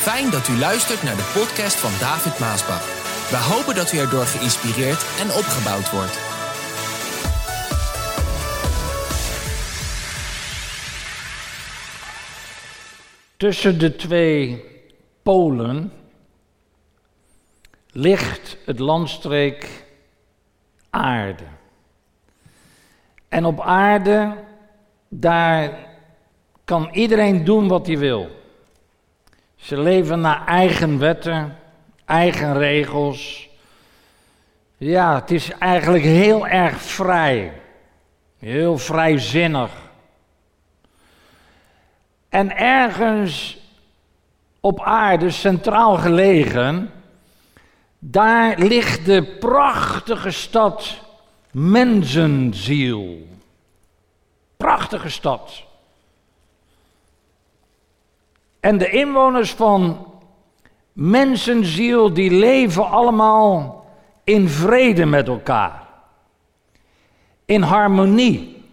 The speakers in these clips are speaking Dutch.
Fijn dat u luistert naar de podcast van David Maasbach. We hopen dat u erdoor geïnspireerd en opgebouwd wordt. Tussen de twee polen ligt het landstreek aarde. En op aarde, daar kan iedereen doen wat hij wil. Ze leven naar eigen wetten, eigen regels. Ja, het is eigenlijk heel erg vrij. Heel vrijzinnig. En ergens op aarde, centraal gelegen, daar ligt de prachtige stad Mensenziel. Prachtige stad. En de inwoners van mensenziel, die leven allemaal in vrede met elkaar. In harmonie.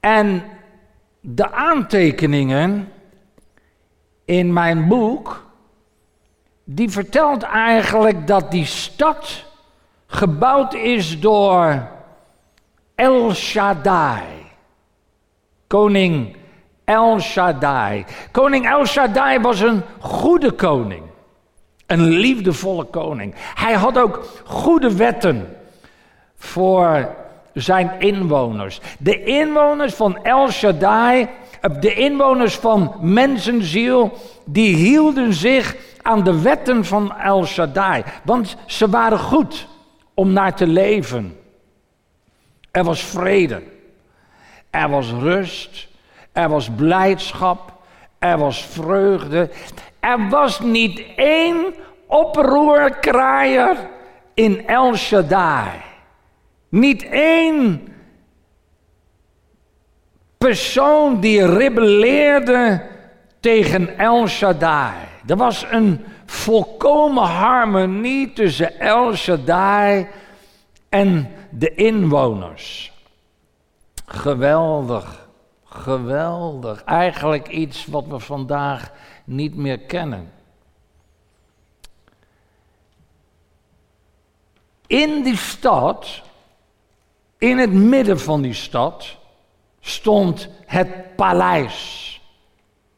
En de aantekeningen in mijn boek, die vertelt eigenlijk dat die stad gebouwd is door El Shaddai, koning El Shaddai. Koning El Shaddai was een goede koning. Een liefdevolle koning. Hij had ook goede wetten voor zijn inwoners. De inwoners van El Shaddai, de inwoners van mensenziel, die hielden zich aan de wetten van El Shaddai. Want ze waren goed om naar te leven. Er was vrede. Er was rust. Er was blijdschap. Er was vreugde. Er was niet één oproerkraaier in El Shaddai. Niet één persoon die rebelleerde tegen El Shaddai. Er was een volkomen harmonie tussen El Shaddai en de inwoners. Geweldig. Geweldig. Eigenlijk iets wat we vandaag niet meer kennen. In die stad, in het midden van die stad, stond het paleis.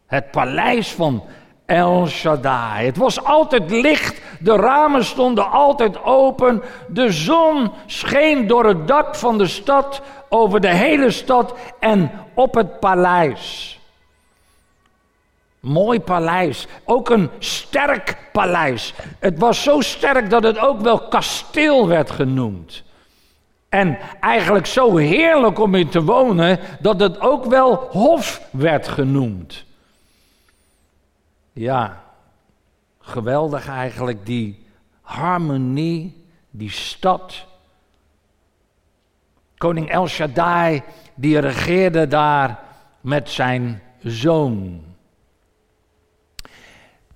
Het paleis van El Shaddai. Het was altijd licht, de ramen stonden altijd open, de zon scheen door het dak van de stad over de hele stad en op het paleis. Mooi paleis, ook een sterk paleis. Het was zo sterk dat het ook wel kasteel werd genoemd. En eigenlijk zo heerlijk om in te wonen dat het ook wel hof werd genoemd. Ja, geweldig eigenlijk die harmonie, die stad. Koning El Shaddai, die regeerde daar met zijn zoon.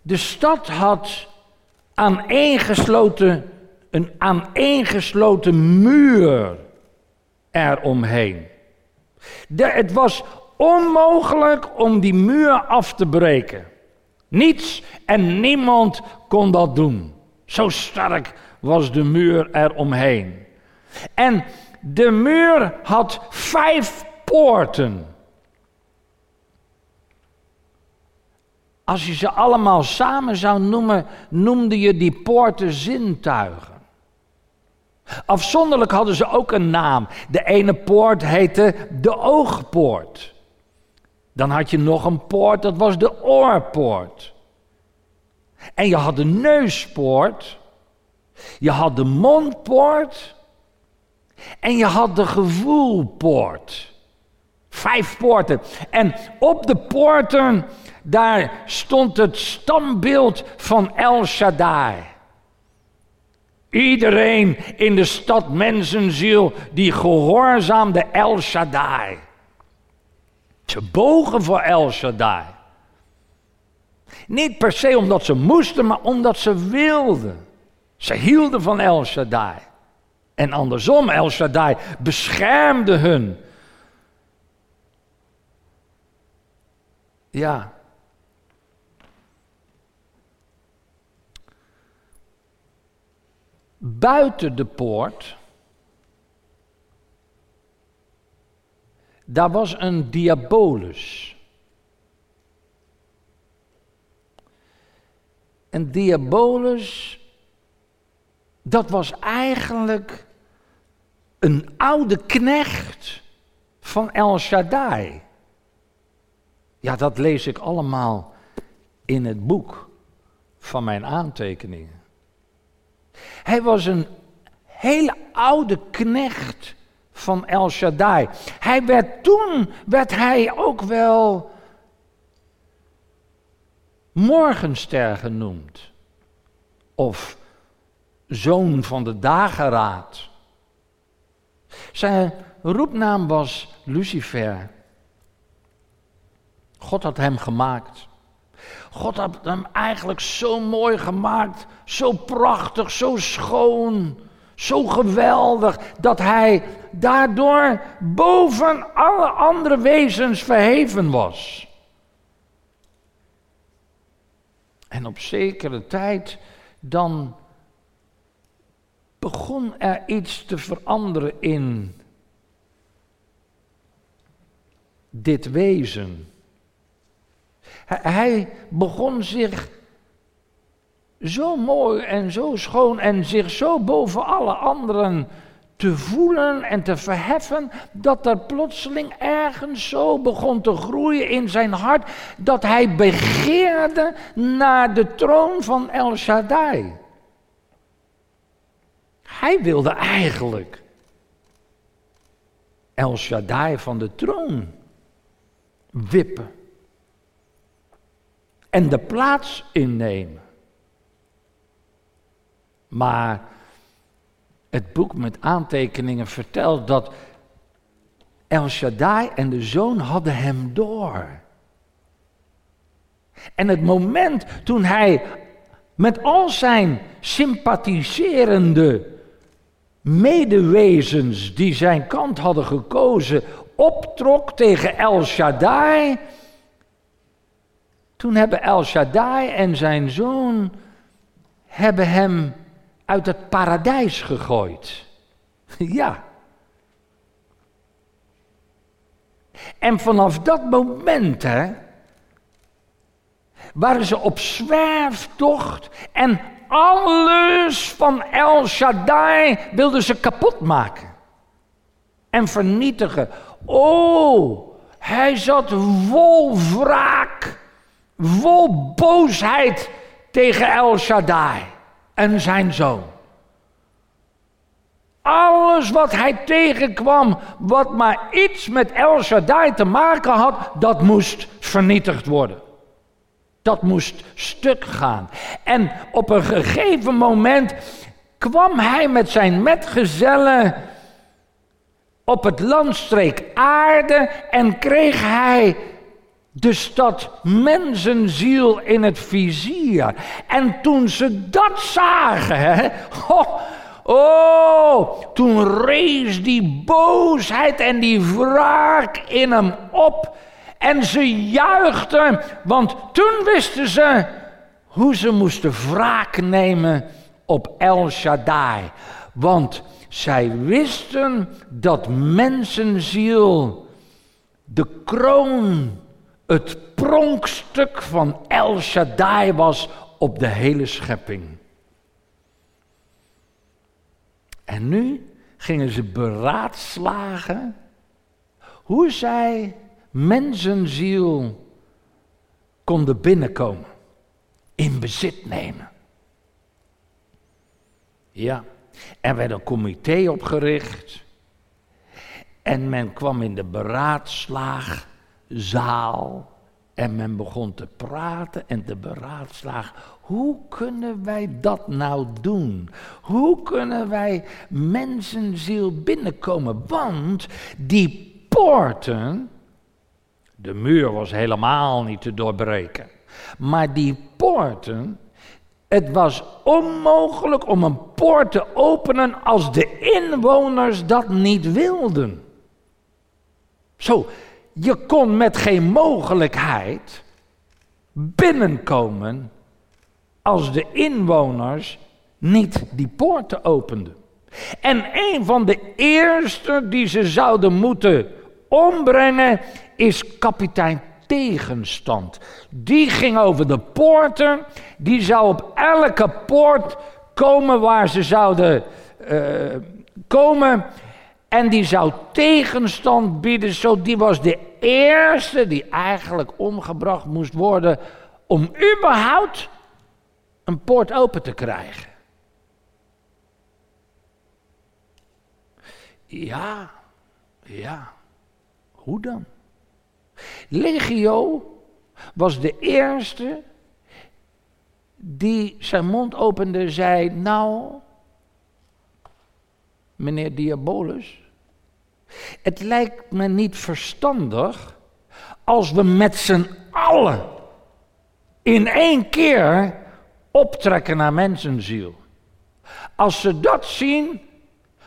De stad had aaneengesloten, een aaneengesloten muur eromheen. De, het was onmogelijk om die muur af te breken. Niets en niemand kon dat doen. Zo sterk was de muur eromheen. En de muur had vijf poorten. Als je ze allemaal samen zou noemen, noemde je die poorten zintuigen. Afzonderlijk hadden ze ook een naam. De ene poort heette de oogpoort. Dan had je nog een poort, dat was de oorpoort. En je had de neuspoort. Je had de mondpoort. En je had de gevoelpoort. Vijf poorten. En op de poorten, daar stond het stambeeld van El Shaddai. Iedereen in de stad mensenziel die gehoorzaamde El Shaddai. Ze bogen voor El Shaddai. Niet per se omdat ze moesten, maar omdat ze wilden. Ze hielden van El Shaddai. En andersom, El Shaddai beschermde hun. Ja. Buiten de poort, daar was een diabolus. Een diabolus, dat was eigenlijk een oude knecht van El Shaddai. Ja, dat lees ik allemaal in het boek van mijn aantekeningen. Hij was een hele oude knecht van El Shaddai. Hij werd toen, werd hij ook wel morgenster genoemd. Of zoon van de dageraad. Zijn roepnaam was Lucifer. God had hem gemaakt. God had hem eigenlijk zo mooi gemaakt, zo prachtig, zo schoon, zo geweldig, dat hij daardoor boven alle andere wezens verheven was. En op zekere tijd dan begon er iets te veranderen in dit wezen. Hij begon zich zo mooi en zo schoon en zich zo boven alle anderen te voelen en te verheffen, dat er plotseling ergens zo begon te groeien in zijn hart, dat hij begeerde naar de troon van El Shaddai. Hij wilde eigenlijk El Shaddai van de troon wippen en de plaats innemen. Maar het boek met aantekeningen vertelt dat El Shaddai en de zoon hadden hem door. En het moment toen hij met al zijn sympathiserende medewezens die zijn kant hadden gekozen, optrok tegen El Shaddai. Toen hebben El Shaddai en zijn zoon hebben hem uit het paradijs gegooid. ja. En vanaf dat moment, hè, waren ze op zwerftocht en alles van El Shaddai wilden ze kapot maken en vernietigen. Oh, hij zat vol wraak, vol boosheid tegen El Shaddai en zijn zoon. Alles wat hij tegenkwam, wat maar iets met El Shaddai te maken had, dat moest vernietigd worden. Dat moest stuk gaan. En op een gegeven moment kwam hij met zijn metgezellen op het landstreek aarde en kreeg hij de stad mensenziel in het vizier. En toen ze dat zagen, hè, oh, oh, toen rees die boosheid en die wraak in hem op. En ze juichten, want toen wisten ze hoe ze moesten wraak nemen op El Shaddai. Want zij wisten dat mensenziel de kroon, het pronkstuk van El Shaddai was op de hele schepping. En nu gingen ze beraadslagen hoe zij mensenziel konden binnenkomen, in bezit nemen. Ja, er werd een comité opgericht en men kwam in de beraadslaagzaal en men begon te praten en te beraadslagen. Hoe kunnen wij dat nou doen? Hoe kunnen wij mensenziel binnenkomen? Want die poorten, de muur was helemaal niet te doorbreken. Maar die poorten, het was onmogelijk om een poort te openen als de inwoners dat niet wilden. Zo, je kon met geen mogelijkheid binnenkomen als de inwoners niet die poorten opende. En een van de eerste die ze zouden moeten ombrengen is kapitein Tegenstand. Die ging over de poorten, die zou op elke poort komen waar ze zouden uh, komen. En die zou tegenstand bieden. Zo, die was de eerste die eigenlijk omgebracht moest worden om überhaupt een poort open te krijgen. Ja, ja. Hoe dan? Legio was de eerste die zijn mond opende en zei: Nou, meneer Diabolus, het lijkt me niet verstandig als we met z'n allen in één keer optrekken naar mensenziel. Als ze dat zien,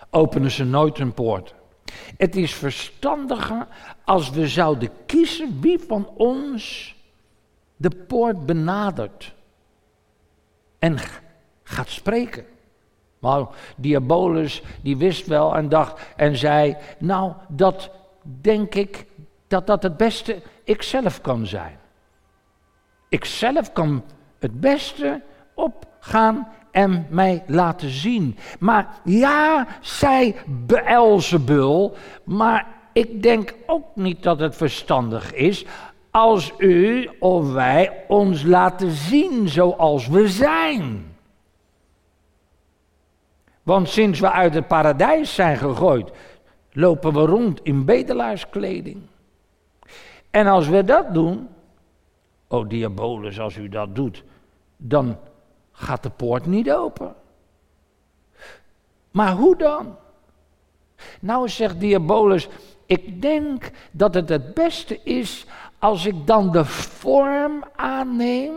openen ze nooit een poort. Het is verstandiger als we zouden kiezen wie van ons de poort benadert en gaat spreken. Maar Diabolus die wist wel en dacht en zei, nou dat denk ik dat dat het beste ikzelf kan zijn. Ikzelf kan het beste opgaan en mij laten zien. Maar ja, zij Beelzebul, maar ik denk ook niet dat het verstandig is als u of wij ons laten zien zoals we zijn. Want sinds we uit het paradijs zijn gegooid, lopen we rond in bedelaarskleding. En als we dat doen, oh diabolus, als u dat doet, dan gaat de poort niet open. Maar hoe dan? Nou zegt diabolus, ik denk dat het het beste is als ik dan de vorm aanneem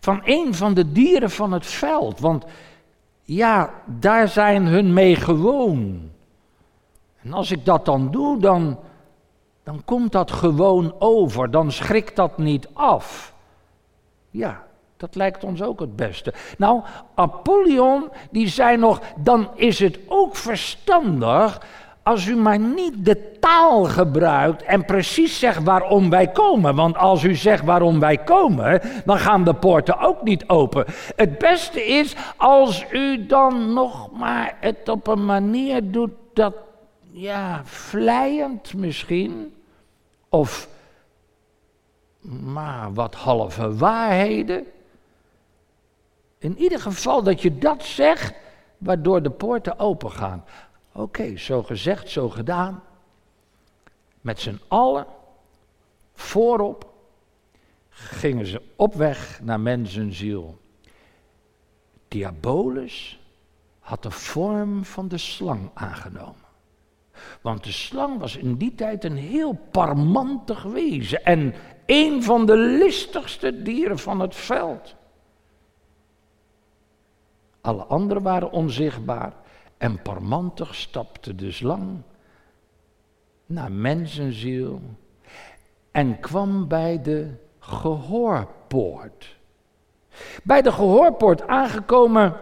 van een van de dieren van het veld. Want ja, daar zijn hun mee gewoon. En als ik dat dan doe, dan, dan komt dat gewoon over. Dan schrikt dat niet af. Ja, dat lijkt ons ook het beste. Nou, Apollyon, die zei nog, dan is het ook verstandig als u maar niet de taal gebruikt en precies zegt waarom wij komen. Want als u zegt waarom wij komen, dan gaan de poorten ook niet open. Het beste is als u dan nog maar het op een manier doet dat, ja, vlijend misschien, of maar wat halve waarheden. In ieder geval dat je dat zegt, waardoor de poorten open gaan. Oké, zo gezegd, zo gedaan. Met z'n allen voorop gingen ze op weg naar mensenziel. Diabolus had de vorm van de slang aangenomen. Want de slang was in die tijd een heel parmantig wezen en een van de listigste dieren van het veld. Alle anderen waren onzichtbaar en parmantig stapte de slang naar mensenziel en kwam bij de gehoorpoort. Bij de gehoorpoort aangekomen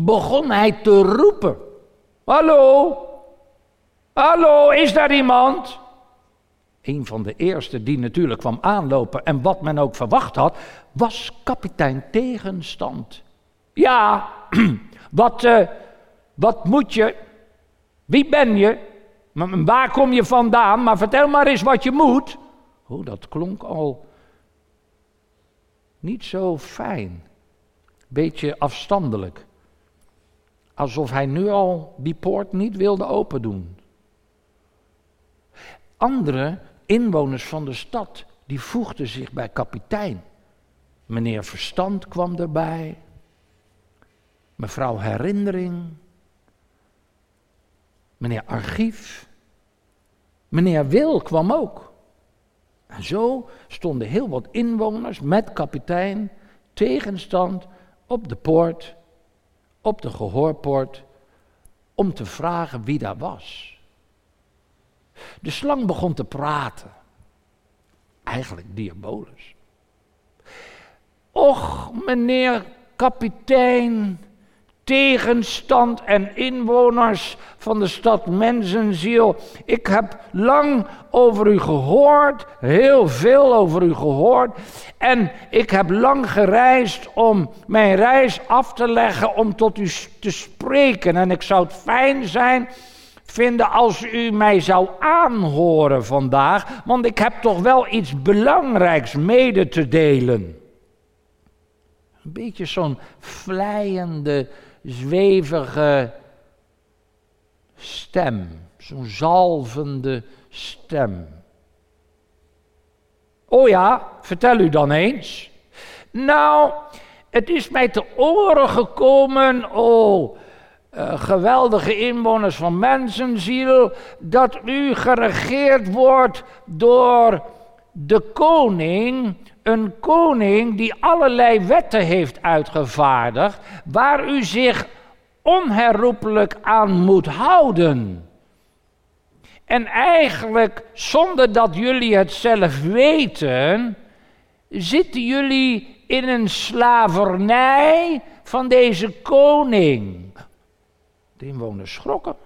begon hij te roepen. Hallo, hallo, is daar iemand? Een van de eerste die natuurlijk kwam aanlopen en wat men ook verwacht had, was kapitein Tegenstand. Ja, wat, uh, wat moet je? Wie ben je? Waar kom je vandaan? Maar vertel maar eens wat je moet. Oh, dat klonk al niet zo fijn. Beetje afstandelijk. Alsof hij nu al die poort niet wilde open doen. Andere inwoners van de stad, die voegden zich bij kapitein. Meneer Verstand kwam erbij. Mevrouw Herinnering. Meneer Archief. Meneer Wil kwam ook. En zo stonden heel wat inwoners met kapitein tegenstand op de poort, op de gehoorpoort, om te vragen wie daar was. De slang begon te praten. Eigenlijk diabolus. Och, meneer kapitein, tegenstand en inwoners van de stad Mensenziel. Ik heb lang over u gehoord, heel veel over u gehoord. En ik heb lang gereisd om mijn reis af te leggen om tot u te spreken. En ik zou het fijn zijn vinden als u mij zou aanhoren vandaag, want ik heb toch wel iets belangrijks mede te delen. Een beetje zo'n vlijende zwevige stem, zo'n zalvende stem. Oh ja, vertel u dan eens. Nou, het is mij te oren gekomen, oh, uh, geweldige inwoners van mensenziel, dat u geregeerd wordt door de koning een koning die allerlei wetten heeft uitgevaardigd, waar u zich onherroepelijk aan moet houden. En eigenlijk, zonder dat jullie het zelf weten, zitten jullie in een slavernij van deze koning. De inwoners schrokken.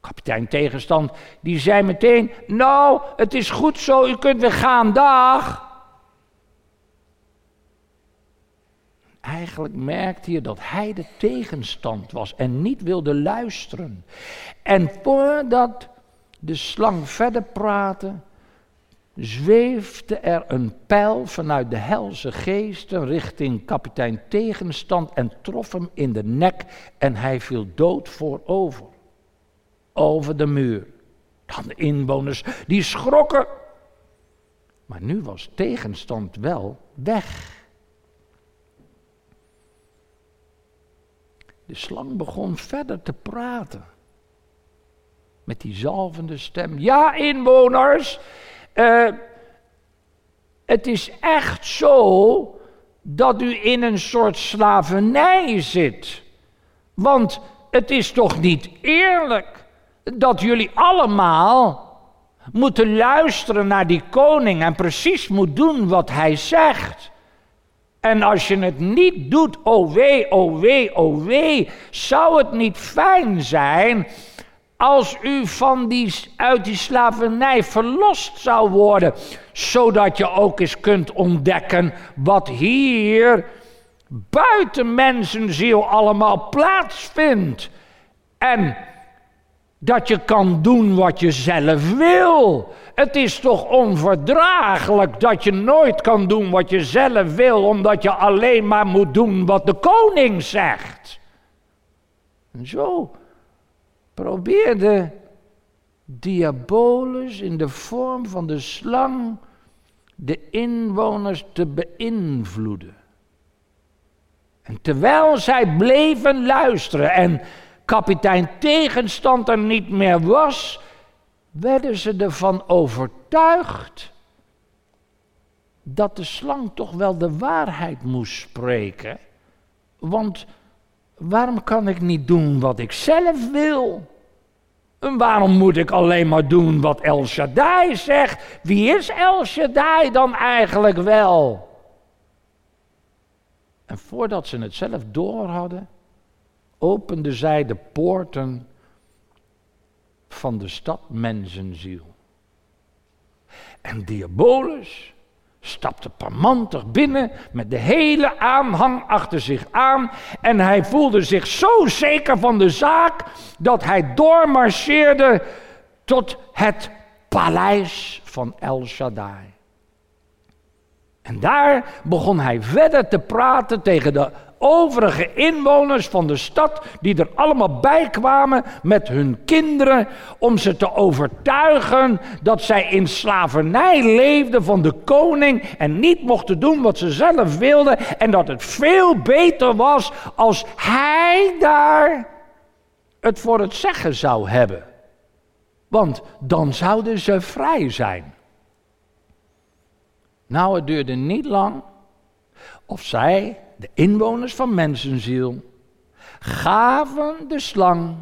Kapitein tegenstand, die zei meteen: Nou, het is goed zo, u kunt weer gaan, dag. Eigenlijk merkte je dat hij de tegenstand was en niet wilde luisteren. En voordat de slang verder praatte, zweefde er een pijl vanuit de helse geesten richting kapitein tegenstand en trof hem in de nek en hij viel dood voorover over de muur. Dan de inwoners, die schrokken. Maar nu was tegenstand wel weg. De slang begon verder te praten. Met die zalvende stem. Ja, inwoners, uh, het is echt zo dat u in een soort slavernij zit. Want het is toch niet eerlijk dat jullie allemaal moeten luisteren naar die koning en precies moet doen wat hij zegt. En als je het niet doet, oh wee, oh wee, oh wee, zou het niet fijn zijn als u van die, uit die slavernij verlost zou worden, zodat je ook eens kunt ontdekken wat hier buiten mensenziel allemaal plaatsvindt. En dat je kan doen wat je zelf wil. Het is toch onverdraaglijk dat je nooit kan doen wat je zelf wil, omdat je alleen maar moet doen wat de koning zegt. En zo probeerde Diabolus in de vorm van de slang de inwoners te beïnvloeden. En terwijl zij bleven luisteren en kapitein tegenstand er niet meer was, werden ze ervan overtuigd dat de slang toch wel de waarheid moest spreken. Want waarom kan ik niet doen wat ik zelf wil? En waarom moet ik alleen maar doen wat El Shaddai zegt? Wie is El Shaddai dan eigenlijk wel? En voordat ze het zelf door hadden, opende zij de poorten van de stad mensenziel. En Diabolus stapte parmantig binnen met de hele aanhang achter zich aan en hij voelde zich zo zeker van de zaak dat hij doormarcheerde tot het paleis van El Shaddai. En daar begon hij verder te praten tegen de overige inwoners van de stad, die er allemaal bij kwamen met hun kinderen, om ze te overtuigen dat zij in slavernij leefden van de koning en niet mochten doen wat ze zelf wilden en dat het veel beter was als hij daar het voor het zeggen zou hebben. Want dan zouden ze vrij zijn. Nou, het duurde niet lang of zij de inwoners van mensenziel, gaven de slang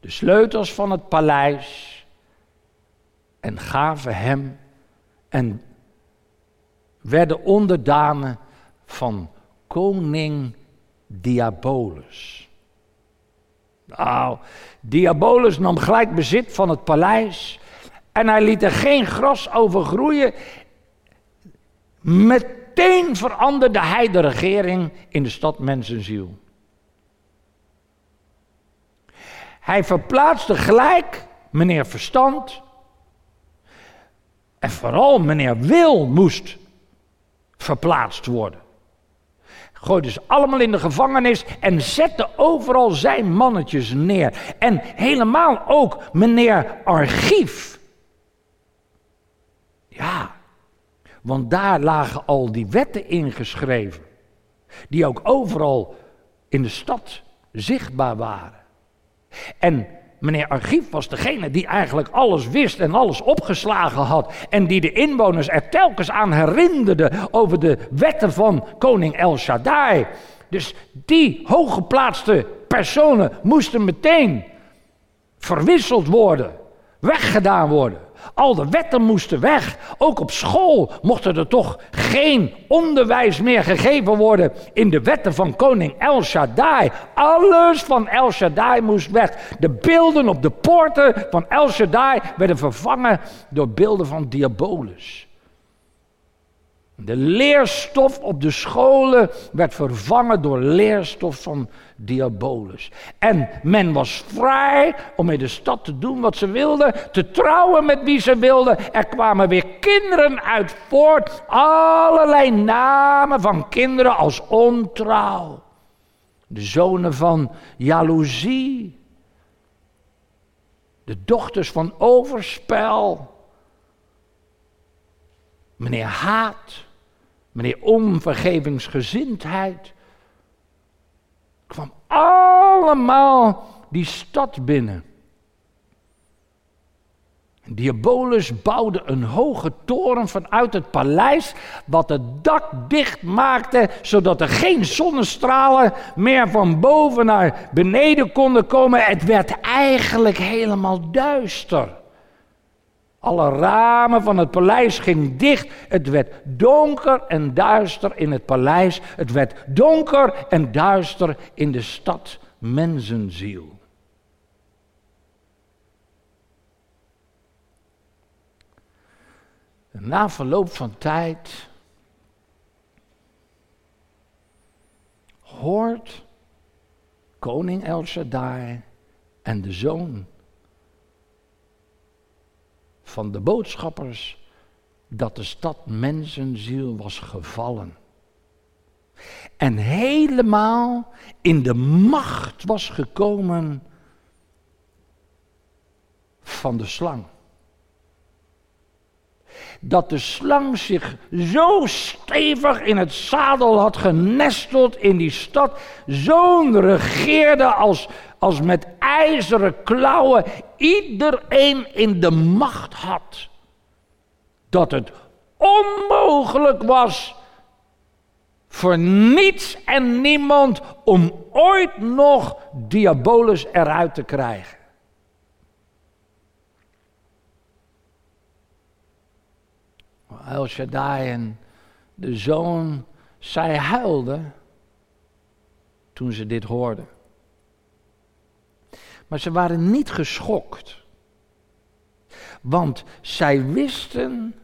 de sleutels van het paleis en gaven hem en werden onderdanen van koning Diabolus. Nou, Diabolus nam gelijk bezit van het paleis en hij liet er geen gras over groeien. Meteen veranderde hij de regering in de stad Mensenziel. Hij verplaatste gelijk meneer Verstand. En vooral meneer Wil moest verplaatst worden. Gooide ze allemaal in de gevangenis en zette overal zijn mannetjes neer. En helemaal ook meneer Archief. Ja, want daar lagen al die wetten ingeschreven. Die ook overal in de stad zichtbaar waren. En meneer Archief was degene die eigenlijk alles wist en alles opgeslagen had. En die de inwoners er telkens aan herinnerde over de wetten van koning El Shaddai. Dus die hooggeplaatste personen moesten meteen verwisseld worden, weggedaan worden. Al de wetten moesten weg. Ook op school mocht er toch geen onderwijs meer gegeven worden in de wetten van koning El Shaddai. Alles van El Shaddai moest weg. De beelden op de poorten van El Shaddai werden vervangen door beelden van Diabolus. De leerstof op de scholen werd vervangen door leerstof van Diabolus. En men was vrij om in de stad te doen wat ze wilden, te trouwen met wie ze wilden. Er kwamen weer kinderen uit voort, allerlei namen van kinderen als ontrouw. De zonen van jaloezie, de dochters van overspel, meneer Haat meneer onvergevingsgezindheid, kwam allemaal die stad binnen. Diabolus bouwde een hoge toren vanuit het paleis, wat het dak dicht maakte, zodat er geen zonnestralen meer van boven naar beneden konden komen. Het werd eigenlijk helemaal duister. Alle ramen van het paleis gingen dicht. Het werd donker en duister in het paleis. Het werd donker en duister in de stad mensenziel. na verloop van tijd hoort koning El Shaddai en de zoon van de boodschappers dat de stad mensenziel was gevallen. En helemaal in de macht was gekomen van de slang. Dat de slang zich zo stevig in het zadel had genesteld in die stad, zo'n regeerde als, als met ijzeren klauwen iedereen in de macht had. Dat het onmogelijk was voor niets en niemand om ooit nog Diabolus eruit te krijgen. El Shaddai en de zoon, zij huilden toen ze dit hoorden. Maar ze waren niet geschokt. Want zij wisten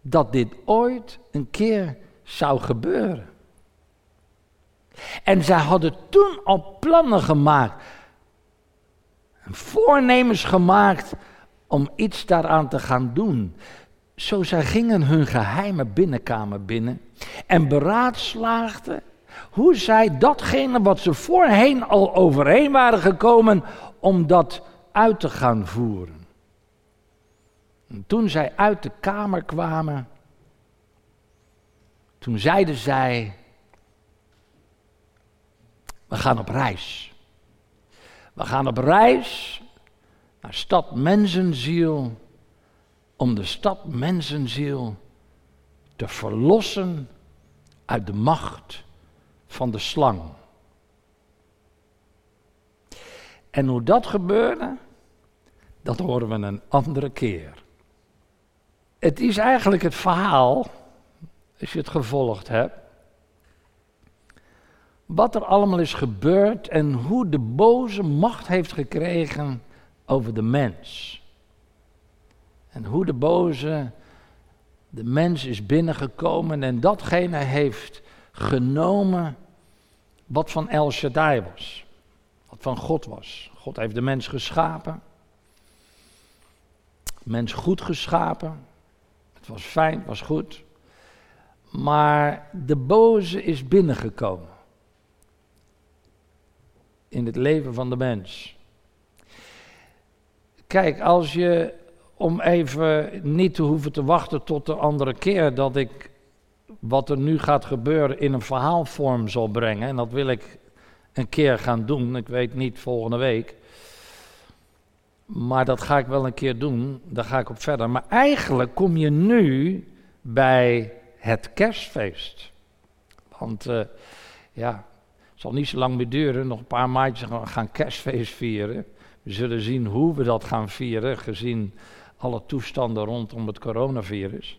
dat dit ooit een keer zou gebeuren. En zij hadden toen al plannen gemaakt, voornemens gemaakt om iets daaraan te gaan doen. Zo zij gingen hun geheime binnenkamer binnen en beraadslaagden hoe zij datgene wat ze voorheen al overheen waren gekomen, om dat uit te gaan voeren. En toen zij uit de kamer kwamen, toen zeiden zij, we gaan op reis. We gaan op reis naar stad Mensenziel, om de stad Mensenziel te verlossen uit de macht van de slang. En hoe dat gebeurde, dat horen we een andere keer. Het is eigenlijk het verhaal, als je het gevolgd hebt, wat er allemaal is gebeurd en hoe de boze macht heeft gekregen over de mens. En hoe de boze de mens is binnengekomen en datgene heeft genomen wat van El Shaddai was. Wat van God was. God heeft de mens geschapen. Mens goed geschapen. Het was fijn, het was goed. Maar de boze is binnengekomen. In het leven van de mens. Kijk, als je om even niet te hoeven te wachten tot de andere keer dat ik wat er nu gaat gebeuren in een verhaalvorm zal brengen. En dat wil ik een keer gaan doen. Ik weet niet volgende week. Maar dat ga ik wel een keer doen. Daar ga ik op verder. Maar eigenlijk kom je nu bij het kerstfeest. Want uh, ja, het zal niet zo lang meer duren. Nog een paar maandjes gaan kerstfeest vieren. We zullen zien hoe we dat gaan vieren, gezien alle toestanden rondom het coronavirus.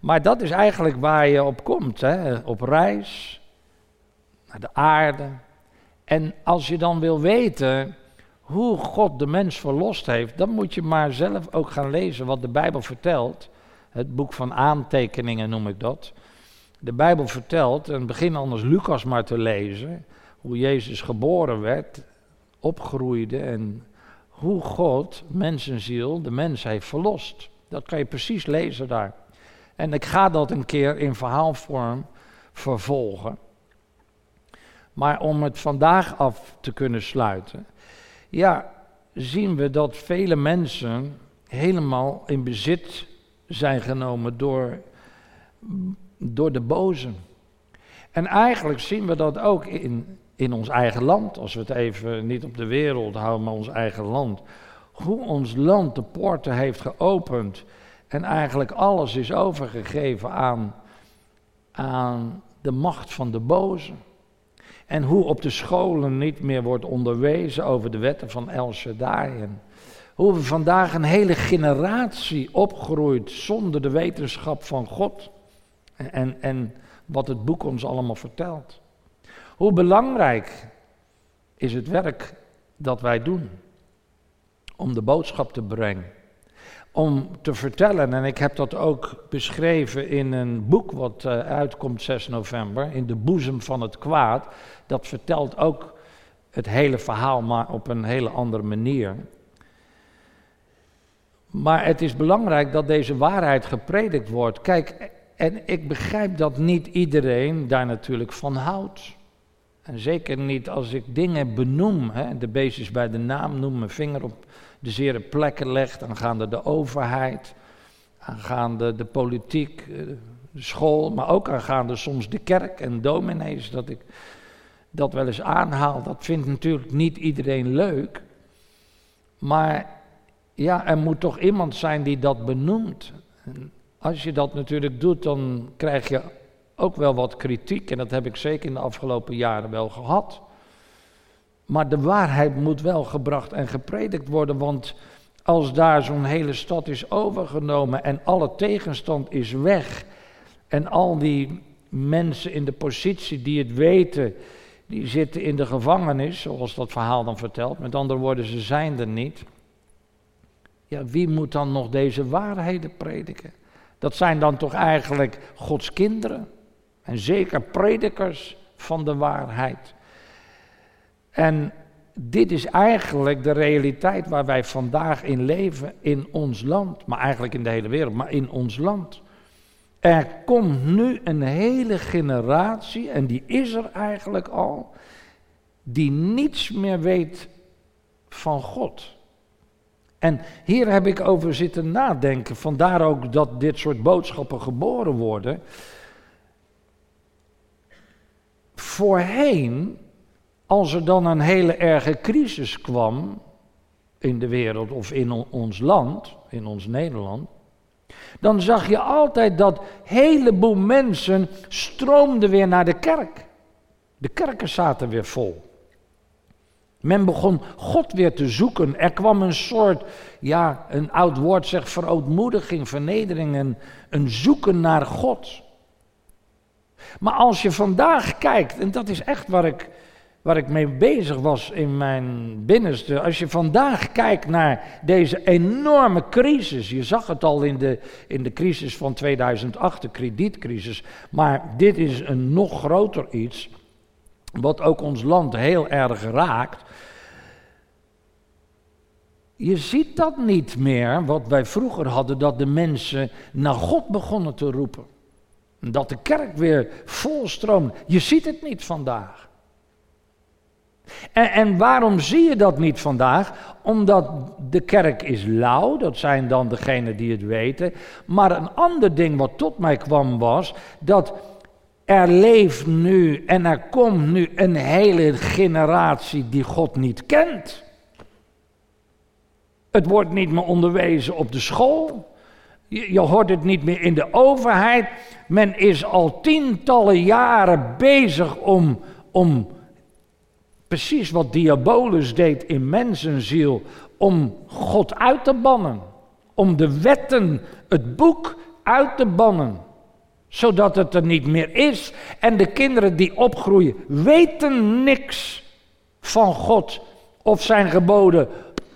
Maar dat is eigenlijk waar je op komt, hè? op reis de aarde. En als je dan wil weten hoe God de mens verlost heeft, dan moet je maar zelf ook gaan lezen wat de Bijbel vertelt. Het boek van aantekeningen noem ik dat. De Bijbel vertelt, en begin anders Lucas maar te lezen, hoe Jezus geboren werd, opgroeide en hoe God mensenziel, de mens heeft verlost. Dat kan je precies lezen daar. En ik ga dat een keer in verhaalvorm vervolgen. Maar om het vandaag af te kunnen sluiten, ja, zien we dat vele mensen helemaal in bezit zijn genomen door, door de bozen. En eigenlijk zien we dat ook in, in ons eigen land, als we het even niet op de wereld houden, maar ons eigen land. Hoe ons land de poorten heeft geopend en eigenlijk alles is overgegeven aan, aan de macht van de boze. En hoe op de scholen niet meer wordt onderwezen over de wetten van El Shaddai. Hoe we vandaag een hele generatie opgroeit zonder de wetenschap van God. En, en wat het boek ons allemaal vertelt. Hoe belangrijk is het werk dat wij doen om de boodschap te brengen? Om te vertellen, en ik heb dat ook beschreven in een boek wat uh, uitkomt 6 november, in de boezem van het kwaad. Dat vertelt ook het hele verhaal, maar op een hele andere manier. Maar het is belangrijk dat deze waarheid gepredikt wordt. Kijk, en ik begrijp dat niet iedereen daar natuurlijk van houdt. En zeker niet als ik dingen benoem, hè, de beestjes bij de naam noem, mijn vinger op de zere plekken leg, aangaande de overheid, aangaande de politiek, eh, de school, maar ook aangaande soms de kerk en dominees, dat ik dat wel eens aanhaal. Dat vindt natuurlijk niet iedereen leuk, maar ja, er moet toch iemand zijn die dat benoemt. En als je dat natuurlijk doet, dan krijg je ook wel wat kritiek en dat heb ik zeker in de afgelopen jaren wel gehad. Maar de waarheid moet wel gebracht en gepredikt worden, want als daar zo'n hele stad is overgenomen en alle tegenstand is weg en al die mensen in de positie die het weten, die zitten in de gevangenis, zoals dat verhaal dan vertelt, met andere woorden, ze zijn er niet. Ja, wie moet dan nog deze waarheden prediken? Dat zijn dan toch eigenlijk Gods kinderen? En zeker predikers van de waarheid. En dit is eigenlijk de realiteit waar wij vandaag in leven in ons land. Maar eigenlijk in de hele wereld, maar in ons land. Er komt nu een hele generatie, en die is er eigenlijk al, die niets meer weet van God. En hier heb ik over zitten nadenken, vandaar ook dat dit soort boodschappen geboren worden. Voorheen, als er dan een hele erge crisis kwam in de wereld of in ons land, in ons Nederland, dan zag je altijd dat heleboel mensen stroomden weer naar de kerk. De kerken zaten weer vol. Men begon God weer te zoeken. Er kwam een soort, ja, een oud woord zegt verootmoediging, vernedering, en een zoeken naar God. Maar als je vandaag kijkt, en dat is echt waar ik, waar ik mee bezig was in mijn binnenste. Als je vandaag kijkt naar deze enorme crisis. Je zag het al in de, in de crisis van 2008, de kredietcrisis. Maar dit is een nog groter iets. Wat ook ons land heel erg raakt. Je ziet dat niet meer, wat wij vroeger hadden, dat de mensen naar God begonnen te roepen. Dat de kerk weer vol stroomt. Je ziet het niet vandaag. En, en, waarom zie je dat niet vandaag? Omdat de kerk is lauw, dat zijn dan degenen die het weten. Maar een ander ding wat tot mij kwam was dat er leeft nu en er komt nu een hele generatie die God niet kent. Het wordt niet meer onderwezen op de school. Je, je, hoort het niet meer in de overheid. Men is al tientallen jaren bezig om, om precies wat Diabolus deed in mensenziel, om God uit te bannen. Om de wetten, het boek uit te bannen. Zodat het er niet meer is. En de kinderen die opgroeien weten niks van God of zijn geboden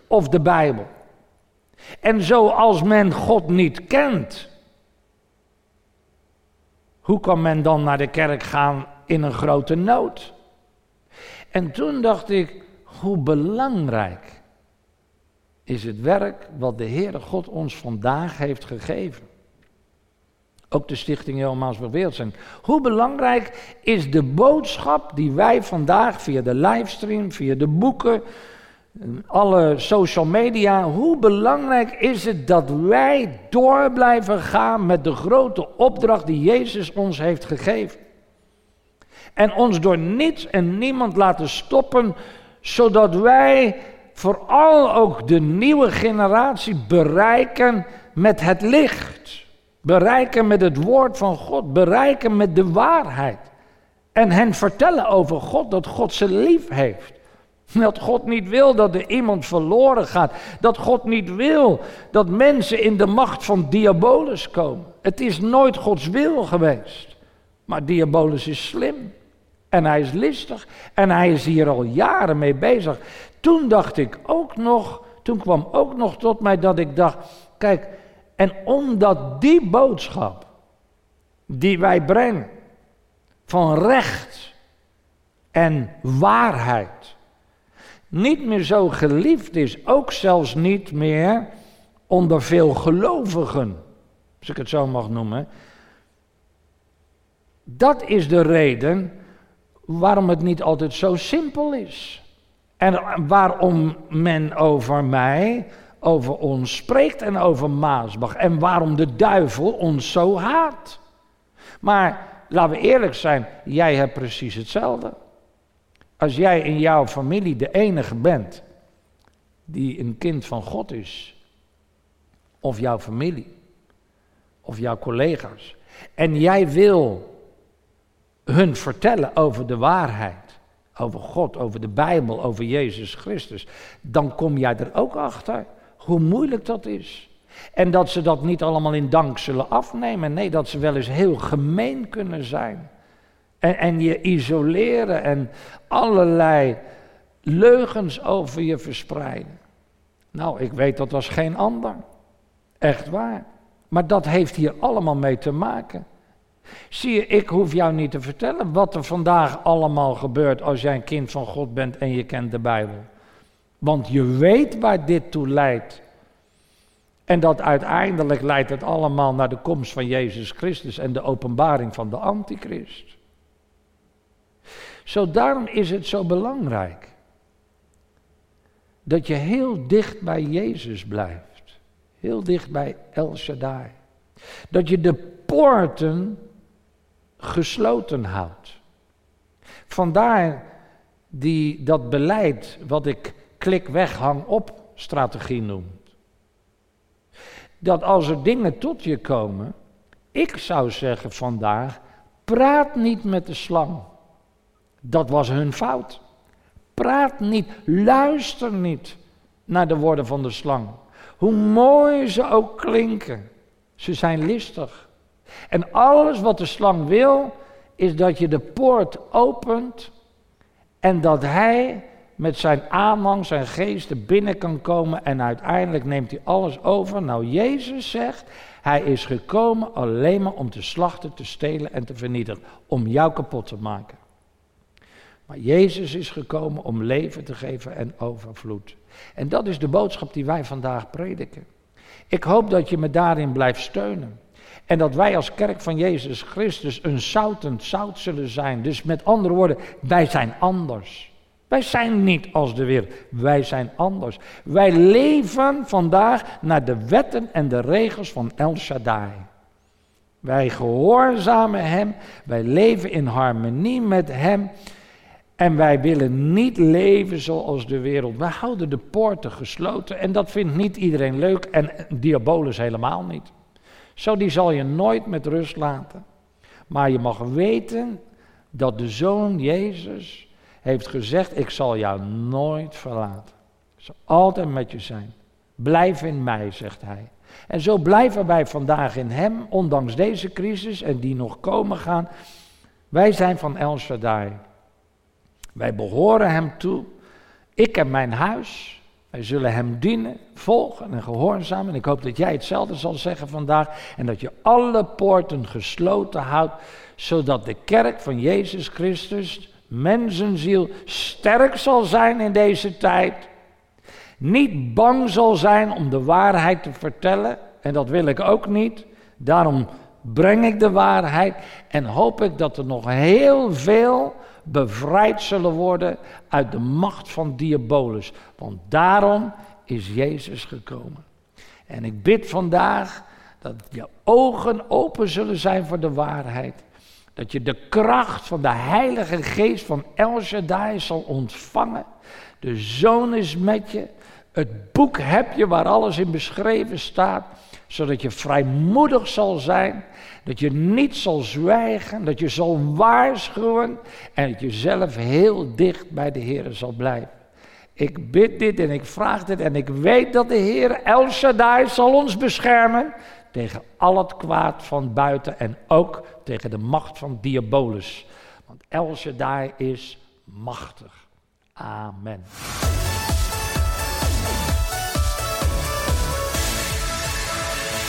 of de Bijbel. En zoals men God niet kent, hoe kan men dan naar de kerk gaan in een grote nood? En toen dacht ik, hoe belangrijk is het werk wat de Heere God ons vandaag heeft gegeven. Ook de Stichting Wereld zijn. Hoe belangrijk is de boodschap die wij vandaag via de livestream, via de boeken, alle social media, hoe belangrijk is het dat wij door blijven gaan met de grote opdracht die Jezus ons heeft gegeven. En ons door niets en niemand laten stoppen, zodat wij vooral ook de nieuwe generatie bereiken met het licht. Bereiken met het woord van God, bereiken met de waarheid. En hen vertellen over God, dat God ze lief heeft. Dat God niet wil dat er iemand verloren gaat. Dat God niet wil dat mensen in de macht van Diabolus komen. Het is nooit Gods wil geweest. Maar Diabolus is slim. En hij is listig. En hij is hier al jaren mee bezig. Toen dacht ik ook nog, toen kwam ook nog tot mij dat ik dacht, kijk, en omdat die boodschap die wij brengen van recht en waarheid niet meer zo geliefd is, ook zelfs niet meer onder veel gelovigen, als ik het zo mag noemen. Dat is de reden waarom het niet altijd zo simpel is. En waarom men over mij, over ons spreekt en over Maasbach. En waarom de duivel ons zo haat. Maar laten we eerlijk zijn, jij hebt precies hetzelfde. Als jij in jouw familie de enige bent die een kind van God is, of jouw familie, of jouw collega's, en jij wil hun vertellen over de waarheid, over God, over de Bijbel, over Jezus Christus, dan kom jij er ook achter hoe moeilijk dat is. En dat ze dat niet allemaal in dank zullen afnemen. Nee, dat ze wel eens heel gemeen kunnen zijn. En, en je isoleren en allerlei leugens over je verspreiden. Nou, ik weet dat was geen ander. Echt waar. Maar dat heeft hier allemaal mee te maken. Zie je, ik hoef jou niet te vertellen wat er vandaag allemaal gebeurt als jij een kind van God bent en je kent de Bijbel. Want je weet waar dit toe leidt. En dat uiteindelijk leidt het allemaal naar de komst van Jezus Christus en de openbaring van de Antichrist. Zo daarom is het zo belangrijk dat je heel dicht bij Jezus blijft. Heel dicht bij El Shaddai. Dat je de poorten gesloten houdt. Vandaar die, dat beleid wat ik klik weg hang op strategie noem. Dat als er dingen tot je komen, ik zou zeggen vandaag, praat niet met de slang. Dat was hun fout. Praat niet, luister niet naar de woorden van de slang. Hoe mooi ze ook klinken, ze zijn listig. En alles wat de slang wil, is dat je de poort opent en dat hij met zijn aanhang, zijn geest binnen kan komen en uiteindelijk neemt hij alles over. Nou, Jezus zegt, hij is gekomen alleen maar om te slachten, te stelen en te vernietigen, om jou kapot te maken. Maar Jezus is gekomen om leven te geven en overvloed. En dat is de boodschap die wij vandaag prediken. Ik hoop dat je me daarin blijft steunen. En dat wij als kerk van Jezus Christus een zoutend zout zullen zijn. Dus met andere woorden, wij zijn anders. Wij zijn niet als de wereld, wij zijn anders. Wij leven vandaag naar de wetten en de regels van El Shaddai. Wij gehoorzamen Hem, wij leven in harmonie met Hem. En wij willen niet leven zoals de wereld. Wij houden de poorten gesloten en dat vindt niet iedereen leuk en diabolus helemaal niet. Zo die zal je nooit met rust laten. Maar je mag weten dat de Zoon Jezus heeft gezegd, ik zal jou nooit verlaten. Ik zal altijd met je zijn. Blijf in mij, zegt hij. En zo blijven wij vandaag in hem, ondanks deze crisis en die nog komen gaan. Wij zijn van El Shaddai. Wij behoren hem toe. Ik heb mijn huis. Wij zullen hem dienen, volgen en gehoorzamen. En ik hoop dat jij hetzelfde zal zeggen vandaag. En dat je alle poorten gesloten houdt, zodat de kerk van Jezus Christus, mensenziel, sterk zal zijn in deze tijd. Niet bang zal zijn om de waarheid te vertellen. En dat wil ik ook niet. Daarom breng ik de waarheid en hoop ik dat er nog heel veel bevrijd zullen worden uit de macht van diabolus. Want daarom is Jezus gekomen. En ik bid vandaag dat je ogen open zullen zijn voor de waarheid. Dat je de kracht van de Heilige Geest van El Shaddai zal ontvangen. De Zoon is met je. Het boek heb je waar alles in beschreven staat zodat je vrijmoedig zal zijn, dat je niet zal zwijgen, dat je zal waarschuwen en dat je zelf heel dicht bij de Heer zal blijven. Ik bid dit en ik vraag dit en ik weet dat de Heer El Shaddai zal ons beschermen tegen al het kwaad van buiten en ook tegen de macht van diabolus. Want El Shaddai is machtig. Amen.